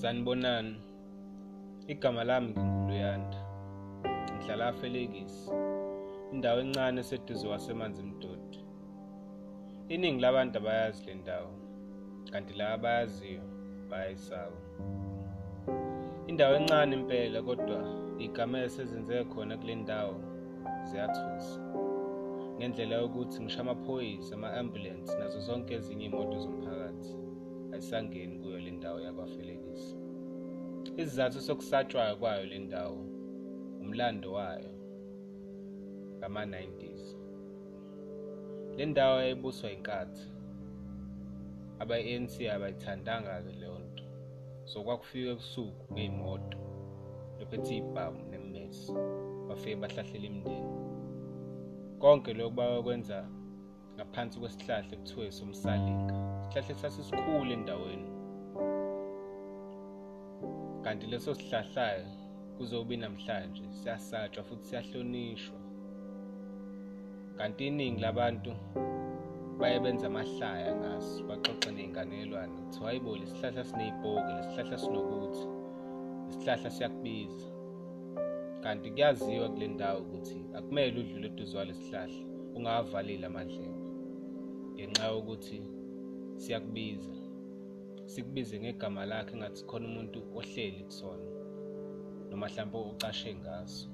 Sanibonani. Igama lami nginguLuyanda. Ngihlala eFelekisi. Indawo encane eseduze kwasemanzi Mdodi. Iningi labantu abayazi le ndawo, kanti laba abayaziyo bayayisaba. Indawo encane impela kodwa igama esezenze khona kule ndawo ziyathusa. Ngendlela yokuthi ngisho amaphoyisa, ama-ambulance nazo zonke ezinye iy'moto zomphakathi ayisangeni kuyo le ndawo yakwaFelekisi. Isizathu sokusatshwayo kwayo le ndawo umlando wayo ngama-nineties. Le ndawo yayibuswa inkathi. Aba-ANC abayithandanga-ke leyo nto. So kwakufika ebusuku ngey'moto bephethe iy'bhamu nemmesi bafike bahlahlela imindeni. Konke lokhu bayokwenza ngaphansi kwesihlahla ekuthiwa esomsalinga. Isihlahla esasisikhulu endaweni. Kanti leso sihlahla-ke kuzobe namhlanje siyasatshwa futhi siyahlonishwa. Kanti iningi labantu baye benza amahlaya ngaso, baxoxe ney'nganekwane kuthiwa hayibo lesi sihlahla siney'bhoki, lesi sihlahla sinokuthi, lesi sihlahla siyakubiza. Kanti kuyaziwa kule ndawo ukuthi akumele udlule eduze kwalesi sihlahla ungawavalile amadlebe ngenxa yokuthi siyakubiza. Sikubize ngegama lakho engathi khona umuntu ohleli kusona noma hlampe ucashe ngaso.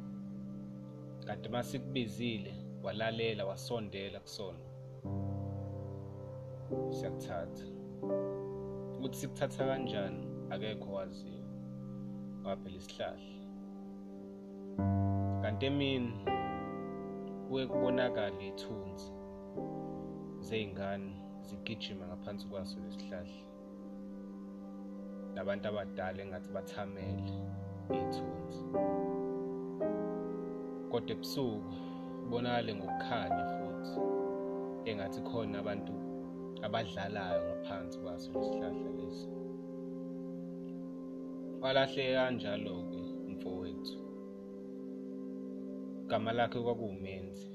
Kanti uma sikubizile walalela wasondela kusona siyakuthatha. Ukuthi sikuthatha kanjani akekho owaziyo ngoba phela isihlahla. Kanti emini kuke kubonakale iy'thunzi zey'ngane zigijima ngaphansi kwaso lesi sihlahla. Nabantu abadala engathi bathamele iy'thunzi. Kodwa ebusuku kubonakale ngokukhanya futhi engathi khona abantu abadlalayo ngaphansi kwaso lesi sihlahla lesi. Walahleka kanjalo-ke umfowethu. Igama lakhe kwakuwuMenzi.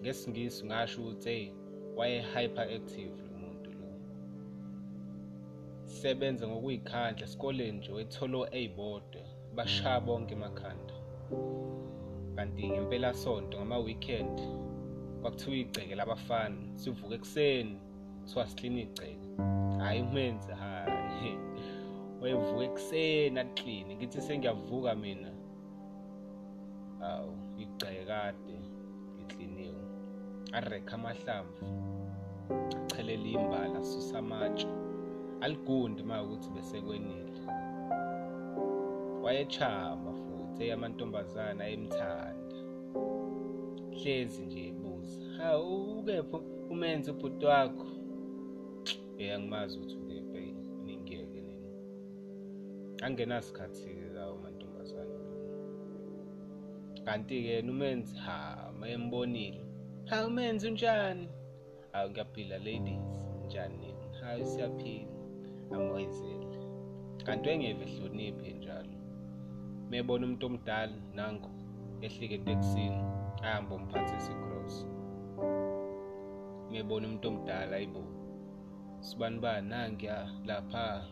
NgesiNgisi ngasho ukuthi eyi waye-hyperactive. Sebenza ngokuy'khandla esikoleni nje wethola o-A bodwa bashaya bonke emakhanda. Kanti ngempelasonto ngama-weekend kwakuthiwa igceke labafana sivuka ekuseni kuthiwa sikline igceke. Hhayi uMenzi hhayi wayevuka ekuseni alikline ngithi sengiyavuka mina hawu igceke kade likliniwe. Arekha amahlamvu achelela imbala asuse amatshe aligundi uma ukuthi besekwenile. Wayechama futhi eyamantombazane ayemthanda. Hlezi nje ebuza, hawu ukephi uMenzi ubhuti wakho? Eh angimazi ukuthi ukephi ningiyeke nini. Angenasikhathi-ke lawo mantombazane. Kanti-ke yena uMenzi ha mayembonile, hawu uMenzi unjani? Hawu ngiyaphila ladies, njani nini? Hayi siyaphila, amoyizele. Kanti wengeve ehloniphe njalo. Mebona umuntu omdala nangu ehlika etekisini ahamba umphathisa igross. Mebona umuntu omdala ayibo sibani bani nangiya lapha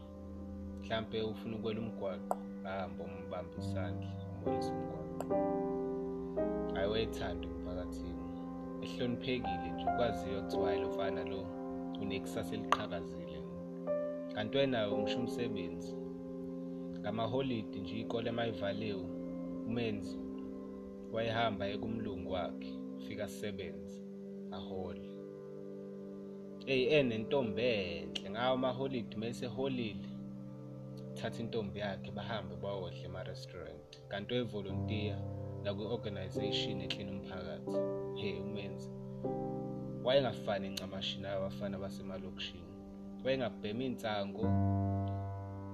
mhlampe ufuna ukwela umgwaqo ahamba umbamba isandla umbonisa umgwaqo. Hayi wayethanda emphakathini ehloniphekile nje kwaziwa kuthiwa lo mfana lo unekusasa eliqhakazile. Kanti wenayo ngisho umsebenzi ngamaholidi nje iy'kole mayivaliwe uMenzi wayehamba ye kumlungu wakhe fika asebenze ahole. Eyi enentombi enhle ngawo amaholidi mese eholile thatha intombi yakhe bahambe bayodla ema-restaurant kanti wayevolontiya nakwi-organisation eklina umphakathi. He uMenzi wayengafani ncamashi nayo abafana basemalokishini. Wayengabhemi iy'nsango,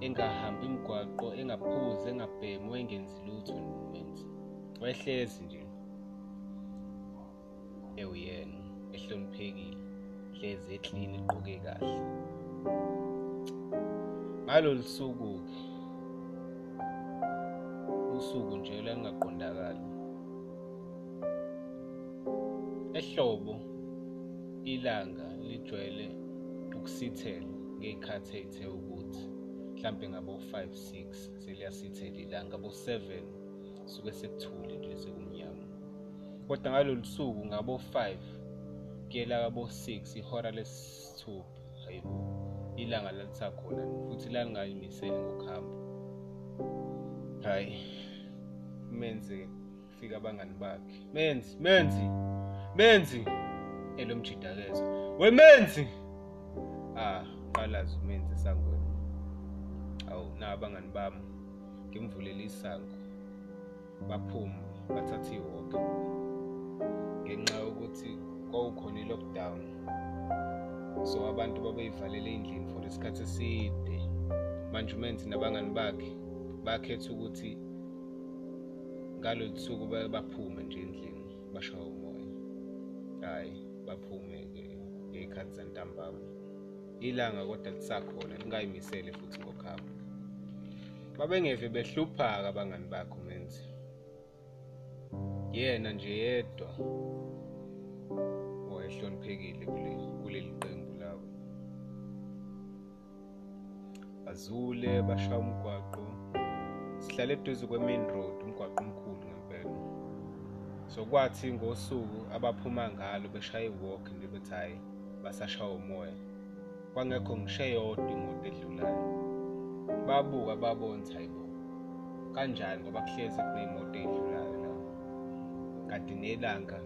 engahambi imigwaqo, engaphuzi, engabhemi, wayengenzi lutho uMenzi. Wayehlezi nje ewuyena ehloniphekile, hlezi eklini egqoke kahle. Ngalolu suku-ke usuku nje olungaqondakali. Ehlobo ilanga lijwayele ukusithela ngey'khathi ey'the ukuthi mhlampe ngabo-5 6 seliyasithela ilanga ngabo-7 suke sekuthule nje sekumnyama. Kodwa ngalolu suku ngabo-5 kuyela kabo-6 ihora lesithupha hayibo ilanga lalisakhona futhi lalingayimiseli ngokuhamba. Hhayi menze kufika abangani bakhe. Menzi menzi menzi! Elomjidakezo wemenzi ah qalazi umenzi esangweni. Awu na abangani bami? Ngimvulela isango. Baphuma bathatha iwalk ngenxa yokuthi kwawukhona i-lockdown so abantu babeyivalele endlini for isikhathi eside. Manje umenzi nabangani bakhe bakhetha ukuthi ngalolu suku baphume nje endlini bashawe umoya. Hhayi baphume-ke ngey'khathi zantambama. Ilanga kodwa lisakhona lingayimisele futhi ngokuhamba babengeve behlupha-ke abangani bakho menzi. Yena nje yedwa wayehloniphekile kuleli qembu labo bazule bashaya umgwaqo. Sihlale eduze kwe-main road umgwaqo omkhulu ngempela. So kwathi ngosuku abaphuma ngalo beshaya i-walk nje bethi hhayi basashaya umoya. Kwangekho ngisho eyodwa imoto edlulayo babuka babona ukuthi hayibo kanjani ngoba kuhlezi kuney'moto ey'dlulayo la? Kanti nelanga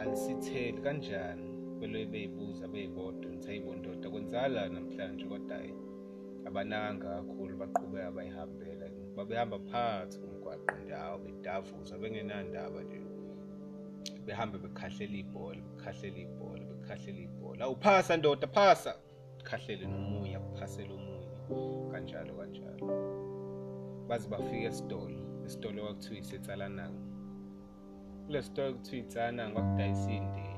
alisitheli kanjani? Belo bey'buza bey'bodwa ngithi hayibo ndoda kwenzakala namhlanje kodwa hhayi abanakanga kakhulu baqhubeka bayihambela babehamba phakathi komgwaqo nje hawu bedavuza bengenandaba nje. Behambe bekhahlela ibhola bekhahlela ibhola bekhahlela ibhola. Awu phasa ndoda phasa. Khahlele nomunye akuphasele omunye kanjalo kanjalo. Baze bafika esitolo. Esitolo kwakuthiwa isetsalananga kule sitolo kuthiwa itsalananga kwakudayisa indiya.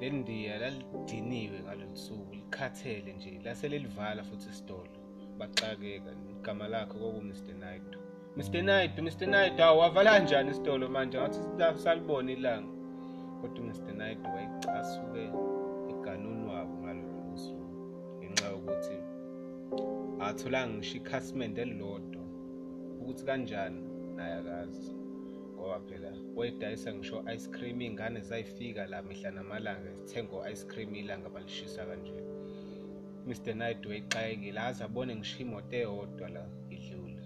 Le ndiya lalidiniwe ngalolu suku likhathele nje lase lelivala futhi isitolo. Baxakeka igama lakhe kwaku-mr nido mr nido mr nido hawu wavala njani isitolo manje? Ngathi salibona ilanga. Kodwa umr nido wayecasuke eganuni wabo ngalolu suku ngenxa yokuthi atholanga ngisho ikhasimende elilodwa. Ukuthi kanjani? Naye akazi ngoba phela wayedayisa ngisho ice cream iy'ngane zayifika la mihla namalanga zithenga o-ice cream ilanga balishisa kanje. Mr night wayeqayekile aze abone ngisho imoto eyodwa la idlula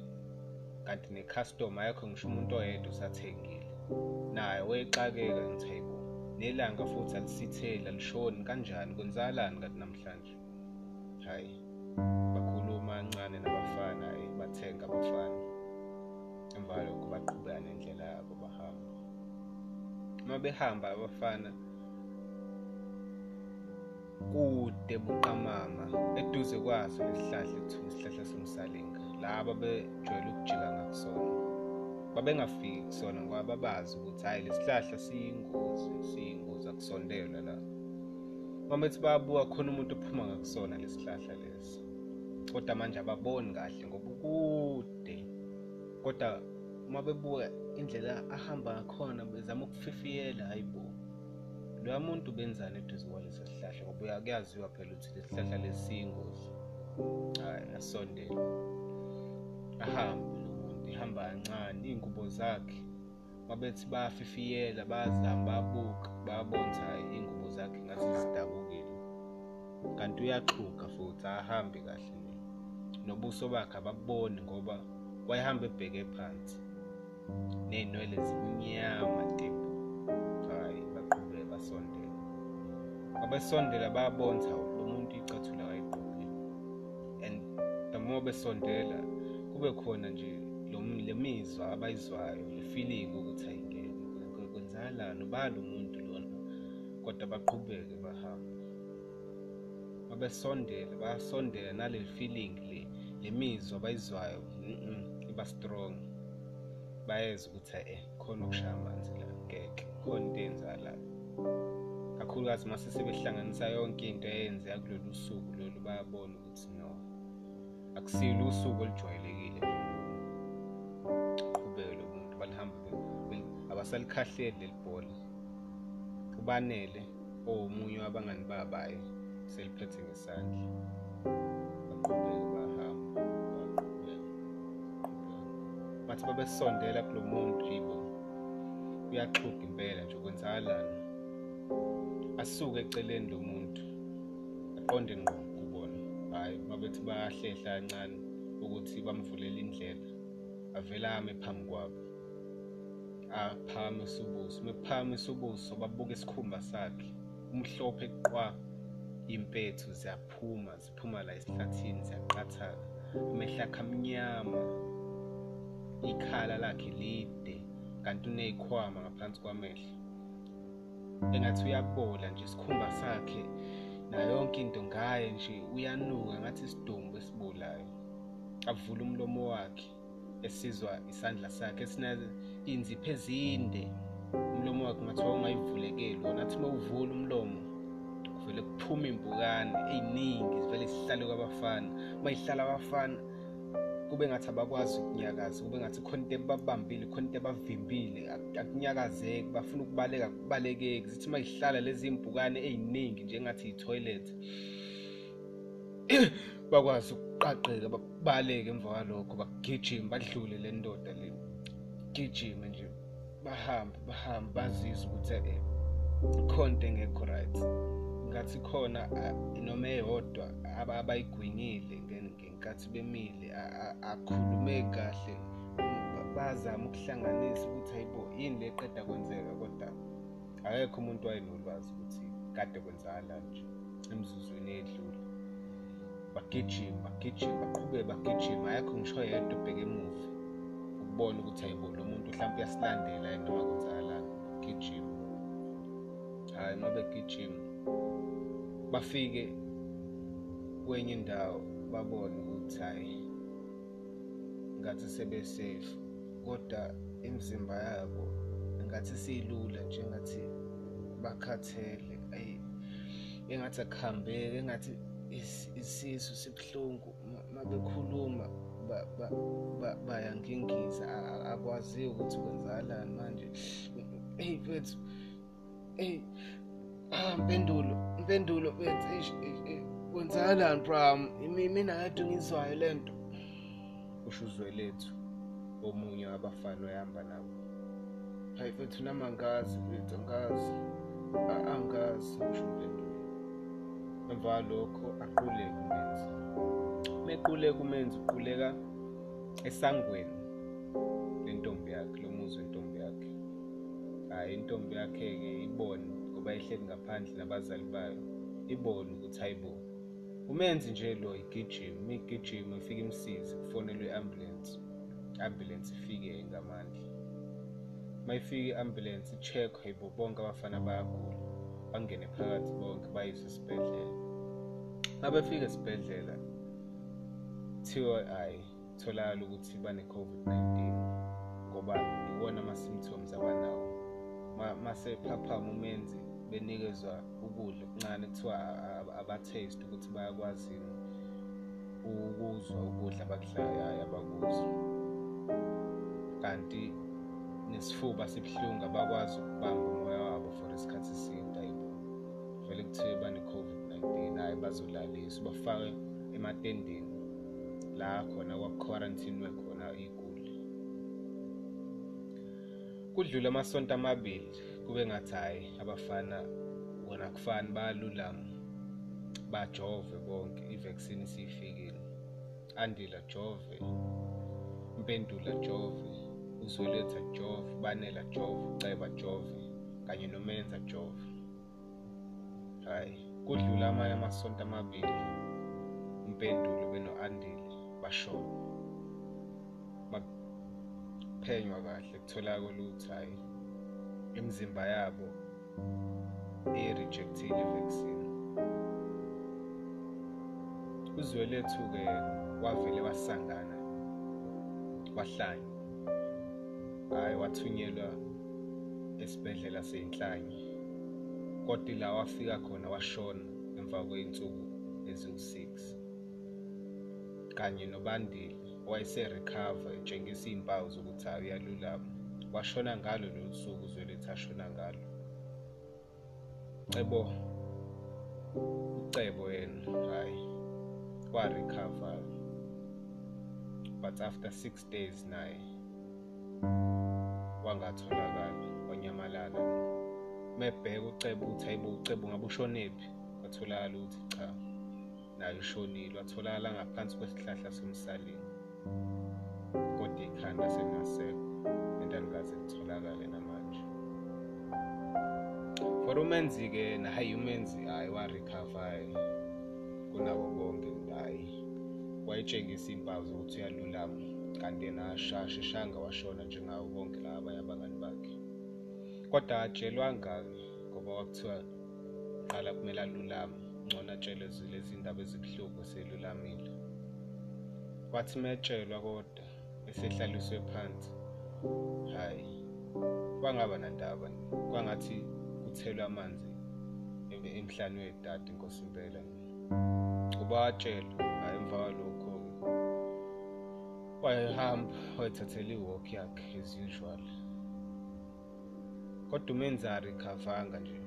kanti nekhastoma ayekho ngisho umuntu oyedwa usathengile naye wayexakeka ngithi hayibo nelanga futhi alisitheli alishoni. Kanjani? Kwenzakalani kanti namhlanje? Hhayi bakhuluma kancane nabafana hhayi bathenga abafana. Emva lokho baqhubeka nendlela yabo bahamba. Uma behamba abafana kude buqamama eduze kwaso lesihlahla ekuthiwa isihlahla somsalinga laba bejwayele ukujika ngakusona. Babengafiki kusona ngoba babazi ukuthi hhayi lesihlahla siyingozi siyingozi akusondelwa la. Uma bethi bayabuka khona umuntu ophuma ngakusona lesihlahla lesi kodwa manje ababoni kahle ngoba kude. Kodwa uma bebuka indlela ahamba ngakhona bezama ukufifiyela hayibo loya muntu benzani eduze kwaleso sihlahla ngoba kuyaziwa phela ukuthi lesi sihlahla lesiyingozi hhayi asondele. Ahambe. lo muntu ehamba kancane iy'ngubo zakhe babethi bayafifiyela bayazama bayabuka bayabona ukuthi hhayi iy'ngubo zakhe ngathi zidabukile. Kanti uyaxhuga futhi ahambe kahle nje. Nobuso bakhe ababoni ngoba wayehamba ebheke phansi. Ney'nwele zimnyama tebhu hhayi baqhubeke basondela abesondela bayabona ukuthi hawu lo muntu icathula wayegqokile and the more besondela kube khona nje le mizwa abayizwayo le feeling ukuthi ayingeke kwenzakalani ubani umuntu lona? Kodwa baqhubeke bahamba. Babesondela bayasondela nale feeling le le mizwa abayizwayo iba strong. Bayeza ukuthi eh khona ukushaya amanzi la ngeke khona into eyenzakalayo. Kakhulukazi mase sebehlanganisa yonke into eyenzeka kulolu suku lolu bayabona ukuthi no akusilo usuku olujwayelekile qhubeke lo muntu balihamba abasalikhahleli leli bhola. Banele omunye wabangani babaye seliphethe ngesandla. Baqhubeke bahamba baqhubeka bathi babesondela kulo muntu yibo uyaxhuga impela nje kwenzakalani asuke eceleni lo muntu aqonde ngqo kubona. Hhayi babethi bayahlehla kancane ukuthi bamvulele indlela avele ame phambi kwabo. Aphakamisa ubuso mephakamisa ubuso babuka isikhumba sakhe umhlophe qwa impethu ziyaphuma ziphuma la esihlathini ziyaqathaka amehlo akhe amnyama ikhala lakhe lide kanti uneyikhwama ngaphansi kwamehlo. Engathi uyabola nje isikhumba sakhe nayo yonke into ngaye nje uyanuka ngathi isidumbu esibolayo avula umlomo wakhe esizwa isandla sakhe esiney'nzipho ezinde umlomo wakhe ngathiwa ungayivulekeli wona athi uma uvula umlomo kuvele kuphuma impukane ey'ningi zivele zihlale kwabafana. Uma yihlala abafana kube ngathi abakwazi ukunyakaza kube ngathi khona into ebabambile khona into ebavimbile akunyakazeki bafuna ukubaleka kubalekeki zithi uma yihlala lezi mpukane ey'ningi njengathi yithoyilethi bakwazi ukuqaqeka babaleke emva kwalokho bagijime badlule le ndoda le. Gijime nje bahambe bahambe bazizwe ukuthi eh khona into engekho right. Ngathi khona noma eyodwa abayigwinyile ngenkathi bemile akhulumeki kahle bazama ukuhlanganisa ukuthi hayibo yini le qeda kwenzeka kodwa? Akekho umuntu wayenolwazi ukuthi kade kwenzakalani nje emzuzweni edlule bagijima bagijima baqhubeke bagijima ayekho ngisho yedwa ubheke emuva. Ukubona ukuthi hayibo lo muntu mhlawumbe uyasilandela yena noma kwenzakalani gijima. Hhayi uma begijima bafike kwenye indawo babone ukuthi hhayi ngathi sebesafe kodwa imizimba yabo ngathi silula njengathi bakhathele ayi engathi akuhambeki engathi isisu sibuhlungu uma bekhuluma bayangingiza akwaziyo ukuthi kwenzakalani manje. Eyi bethu eyi ah mpendulo impendulo bethu kwenzakalani bram mina kade ngizwayo le nto. Kusho uzwelethu omunye wabafana oyahamba nabo. Hayi bethu nami angazi bethu angazi. Angazi kusho impendulo emva kwalokho aquleke umenzi mequleka umenzi uquleka esangweni lentombi yakhe lo muzi wentombi yakhe. Hhayi intombi yakhe-ke ibone ngoba ihleli ngaphandle nabazali bayo ibone ukuthi hayibo umenzi nje lo igijima uma igijima ifike imsize kufonelwe i-ambulensi i-ambulensi ifike ngamandla. Uma ifike i-ambulensi i-check-we hayibo bonke abafana bayagula bangene phakathi bonke bayiswe esibhedlela. Uma befika esibhedlela kuthiwa hhayi tholakala ukuthi bane-covid-19 ngoba iwona ama-symptoms abanawo. Mase phaphama umenzi benikezwa ukudla okuncane kuthiwa aba-taste ukuthi bayakwazi ukuzwa ukudla abakudlayo abakuzwa kanti nesifuba sibuhlungu abakwazi ukubamba umoya wabo for isikhathi eside ayibo vele kuthiwe bane-covid-19 hhayi bazolaliswa bafake ematendeni. La khona kwakukhwarantinwe khona iguli. Kudlula amasonto amabili kube ngathi hhayi abafana bona kufani bayalulama bajove bonke i-vaccine isiyifikile andila jove. Impendula jove. Uzweletha jove. Banela jove. Uceba jove. Kanye nomenza jove. Hhayi kudlula amanye amasonto amabili impendulo beno-andile bashona. Baphenywa kahle kutholakala ukuthi hhayi imizimba yabo i-rejectile i-vaccine uzwelethu-ke wavele wasangana wahlanya hhayi wathunyelwa esibhedlela seyinhlanye kodwa ila wafika khona washona emva kwey'nsuku eziwu-six. Kanye nobandile wayese-recover etshengisa iy'mpawu zokuthi hhayi uyalulama washona ngalo lolu suku uzwelethu ashona ngalo. Cebo ucebo yena hayi wa-recover but after six days naye wangatholakali wanyamalala. Mebheka ucebo ukuthi hayibo ucebo ngabe ushonephi? Kwatholakala ukuthi cha. Naye ushonile watholakala ngaphansi kwesihlahla somsalini kodwa ikhanda sengasekho and alikaze litholakale namanje. For umenzi-ke nahayi umenzi hhayi wa-recover kunabo bonke hhayi wayetshengisa iy'mpawu zokuthi uyalulama kanti yena asheshanga washona njengawo bonke laba abanye abangani bakhe. Kodwa atshelwanga-ke ngoba kwakuthiwa qala kumele alulame. Ngcono atshele lezi ndaba ezibuhlungu eselulamile. Wathi metshelwa kodwa esehlaliswe phansi hhayi kwangaba nandaba kwangathi kuthelwa amanzi emhlane wedada inkosi impela uba watshelwa hhayi emva kwalokho wayehamba wayethathela iwalk yakhe as usual. Kodwa umenzi arikhavanga nje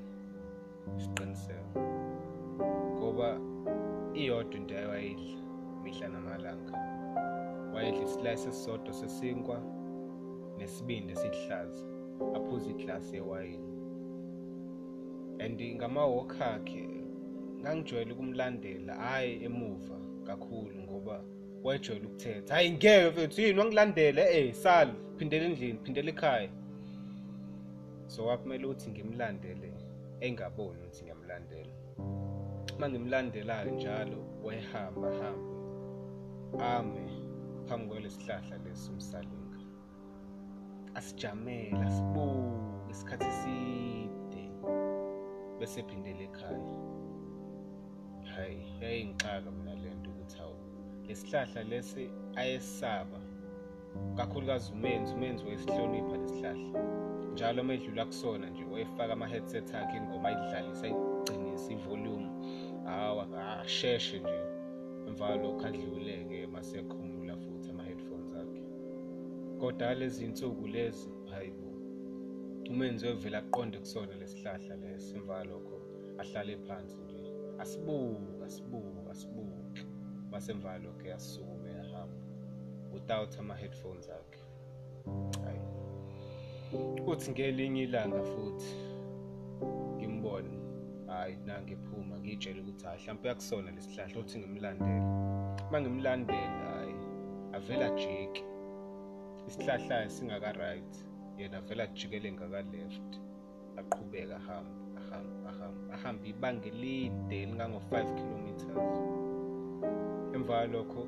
isiqiniseko. Ngoba iyodwa into ayewayidla mihla namalanga. Wayedla isilayisi esisodwa sesinkwa nesibindi esihlaza aphuza iglasi yewayini. And ngamawok akhe ngangijwayele ukumlandela hhayi emuva kakhulu ngoba wayejwayele ukuthetha hhayi ngeke mfethu yini? Wangilandela? Eh sala phindela endlini phindela ekhaya. So kwakumele ukuthi ngimlandele engaboni ukuthi ngiyamlandela. Uma ngimlandela-ke njalo wayehamba hambe ame phambi kwalesihlahla lesi umsalinga asijamele asibuke isikhathi eside bese phindela ekhaya. Hayi yayingixaka mina le nto ukuthi hawu lesihlahla lesi ayesaba kakhulukazi umenzi umenzi wayesihlonipha lesihlahla njalo uma edlula kusona nje wayefaka ama-headset akhe ingoma ayidlalisa ayigcinisa ivolume. Hawa asheshe nje. Emva kwalokho adluleke masekhumula futhi ama-headphones akhe. Kodwa lezi nsuku lezi hayi bo umenzi wevela aqonde kusona lesihlahla lesi emva kwalokho ahlale phansi nje. Asibuke asibuke asibuke. Masemva kwalokho yasukuma yahamba without ama-headphones akhe. Hayi uthi ngelinye ilanga futhi ngimbone hayi nangiphuma ngiyitshela ukuthi hayi mhlawumpe yakusona lesihlahla uthi ngimlandele. Uma ngimlandela hayi avela jike isihlahla singaka-right yena avela ajikele ngaka-left aqhubeka ahamba ahamba ahamba ahamba ibanga elide elingango-five kilometers. Emva kwalokho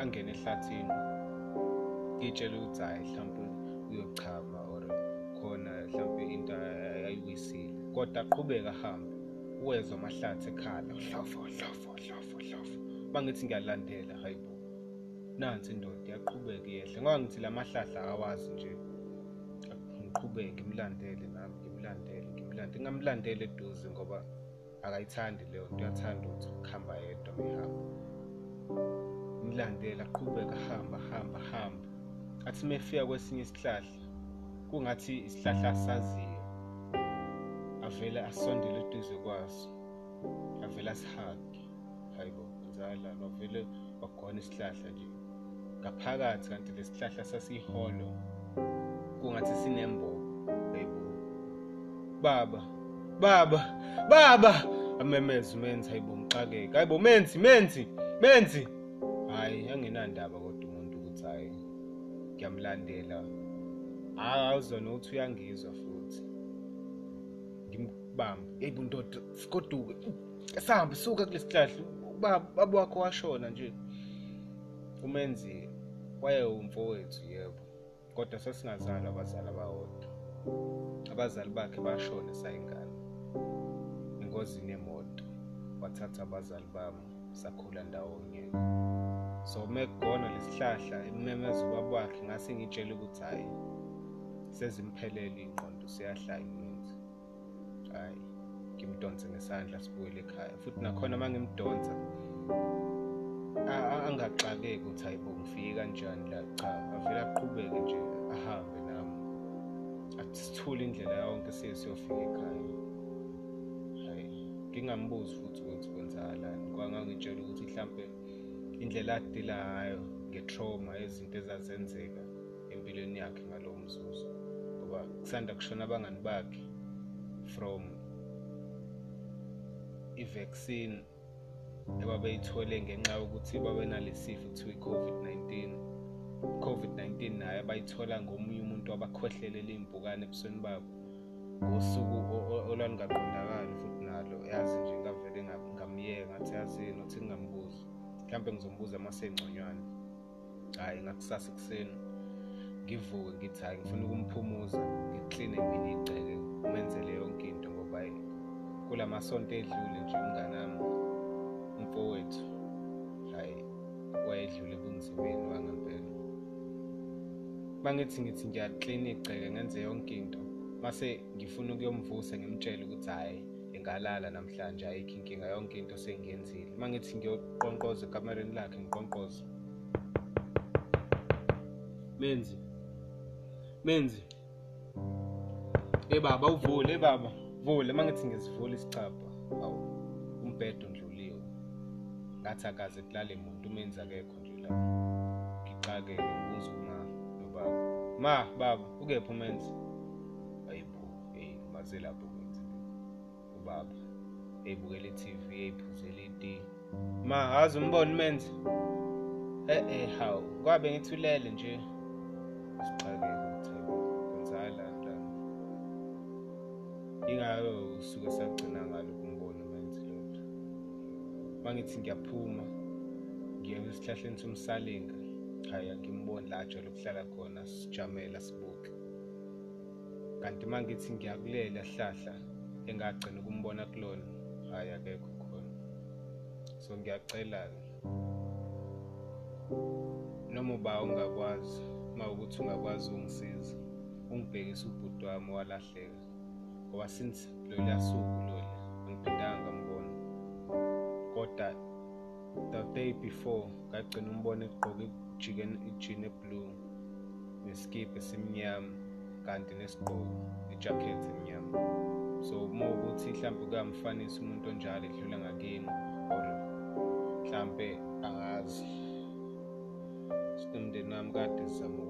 angene ehlathini ngiyitshela ukuthi hhayi mhlawumpe uyochama or khona mhlawumpe into ayiwisile kodwa aqhubeka ahambe uwezwa amahlathi ekhala hlofo hlofo hlofo hlofo bangithi ngiyalandela hayibo nansi indoda iyaqhubeka iyehle ngoba ngithi la mahlahla awazi nje. Ngiqhubeke ngimlandele nami ngimlandele ngimlandele ngingamlandele eduze ngoba akayithandi leyo nto uyathanda ukuthi ukuhamba yedwa mehamba mlandela aqhubeka ahamba ahamba ahamba athi mefika kwesinye isihlahla kungathi isihlahla asaziyo. Avele asondele eduze kwaso avele asihage. Hayibo nzala novele wagona isihlahla nje. Ngaphakathi kanti lesihlahla sasiyiholo kungathi sinembobo hayibo baba baba baba! Amemeza umenzi hayibo ngixakeke. Hayibo menzi menzi menzi! Hayi anginandaba kodwa umuntu ukuthi hayi ngiyamlandela. Awuzona ukuthi uyangizwa futhi. Ngimbambe eyibo ndoda sigoduke sihambe suka kulesihlahla ubaba wakho washona nje. Umenzi wayewumfowethu yebo. Kodwa sasingazalwa abazali abawodwa. Abazali bakhe bashona sayingane. Engozini yemoto wathatha abazali bami sakhula ndawonye. So mekugona lesihlahla imemeza ubaba wakhe ngase ngitshela ukuthi hhayi sezimphelele iy'ngqondo useyahlaya umenzi hhayi ngimdonse ngesandla sibuyele ekhaya. Futhi nakhona uma ngimdonsa angaxakeki ukuthi hayi bo ngifike kanjani la? Cha avele aqhubeke nje ahambe nami. Athi sithule indlela yonke siye siyofika ekhaya. Ngingambuzi futhi ukuthi kwenzakalani. Kwangangitshela ukuthi mhlampe indlela adila ngayo nge-trauma ezinto ezazenzeka empilweni yakhe ngalowo mzuzu. Ngoba kusanda kushona abangani bakhe. From i-vaccine ebabeyithole ngenxa yokuthi babenale sifo kuthiwa i-COVID-19 i-COVID-19 nayo abayithola ngomunye umuntu abakhohlelela iy'mpukane ebusweni babo ngosuku olwalungaqondakali futhi nalo. Yazi nje ngavele ngamyeka ngathi yazini uthi ngingambuzi mhlawumbe ngizombuza masengconywana hhayi ngakusasa ekuseni. Ngivuke ngithi hhayi ngifuna ukumphumuza ngikline mina igceke umenzele yonke into ngoba kula masonto edlule nje umnganami umfowethu hhayi wayedlule ebunzimeni wangempela. Mangithi ngithi ngiyaklina igceke ngenze yonke into mase ngifuna ukuyomvusa ngimtshele ukuthi hhayi ngalala namhlanje ayikho inkinga yonke into sengiyenzile. Uma ngithi ngiyoqonqoza ekamereni lakhe ngiqonqoze. Menzi. Menzi. Ebaba uvule ebaba vule uma ngithi ngizivula isicapha awu umbhedo ndluliwe ngathi akaze kulale muntu umenzi akekho nje la. Ngixake-ke ngibuza uma nobaba. Ma baba ukephi umenzi? Ayibo eyi maze lapho ubaba eyibukela i-TV eyiphuzela iti ma hazi umbona umenzi? Eh eh hawu kwabe ngithulele nje. Ingayo usuke sagcina ngalo kumbona umenzi lokho mangithi ngiyaphuma ngiye esihlahleni somsalinga hhayi angimboni la ajwayele ukuhlala khona sijamela sibuke. Kanti mangithi ngiyakulela hlahla engagcina ukumbona kulona hhayi akekho khona. So ngiyacela-ke noma uba ungakwazi uma ukuthi ungakwazi ungisiza ungibhekise ubhuti wami walahleka. Ngoba since loluya suku lolu angiphindanga ngambona kodwa the day before ngagcina umbona egqoke ijini eblue nesikibha esimnyama kanti nesigqoko ijakhethi emnyama. So uma ukuthi mhlawumbe kuyamfanisa umuntu onjalo edlula ngakini or mhlampe angazi. Sinomndeni wami kade sizama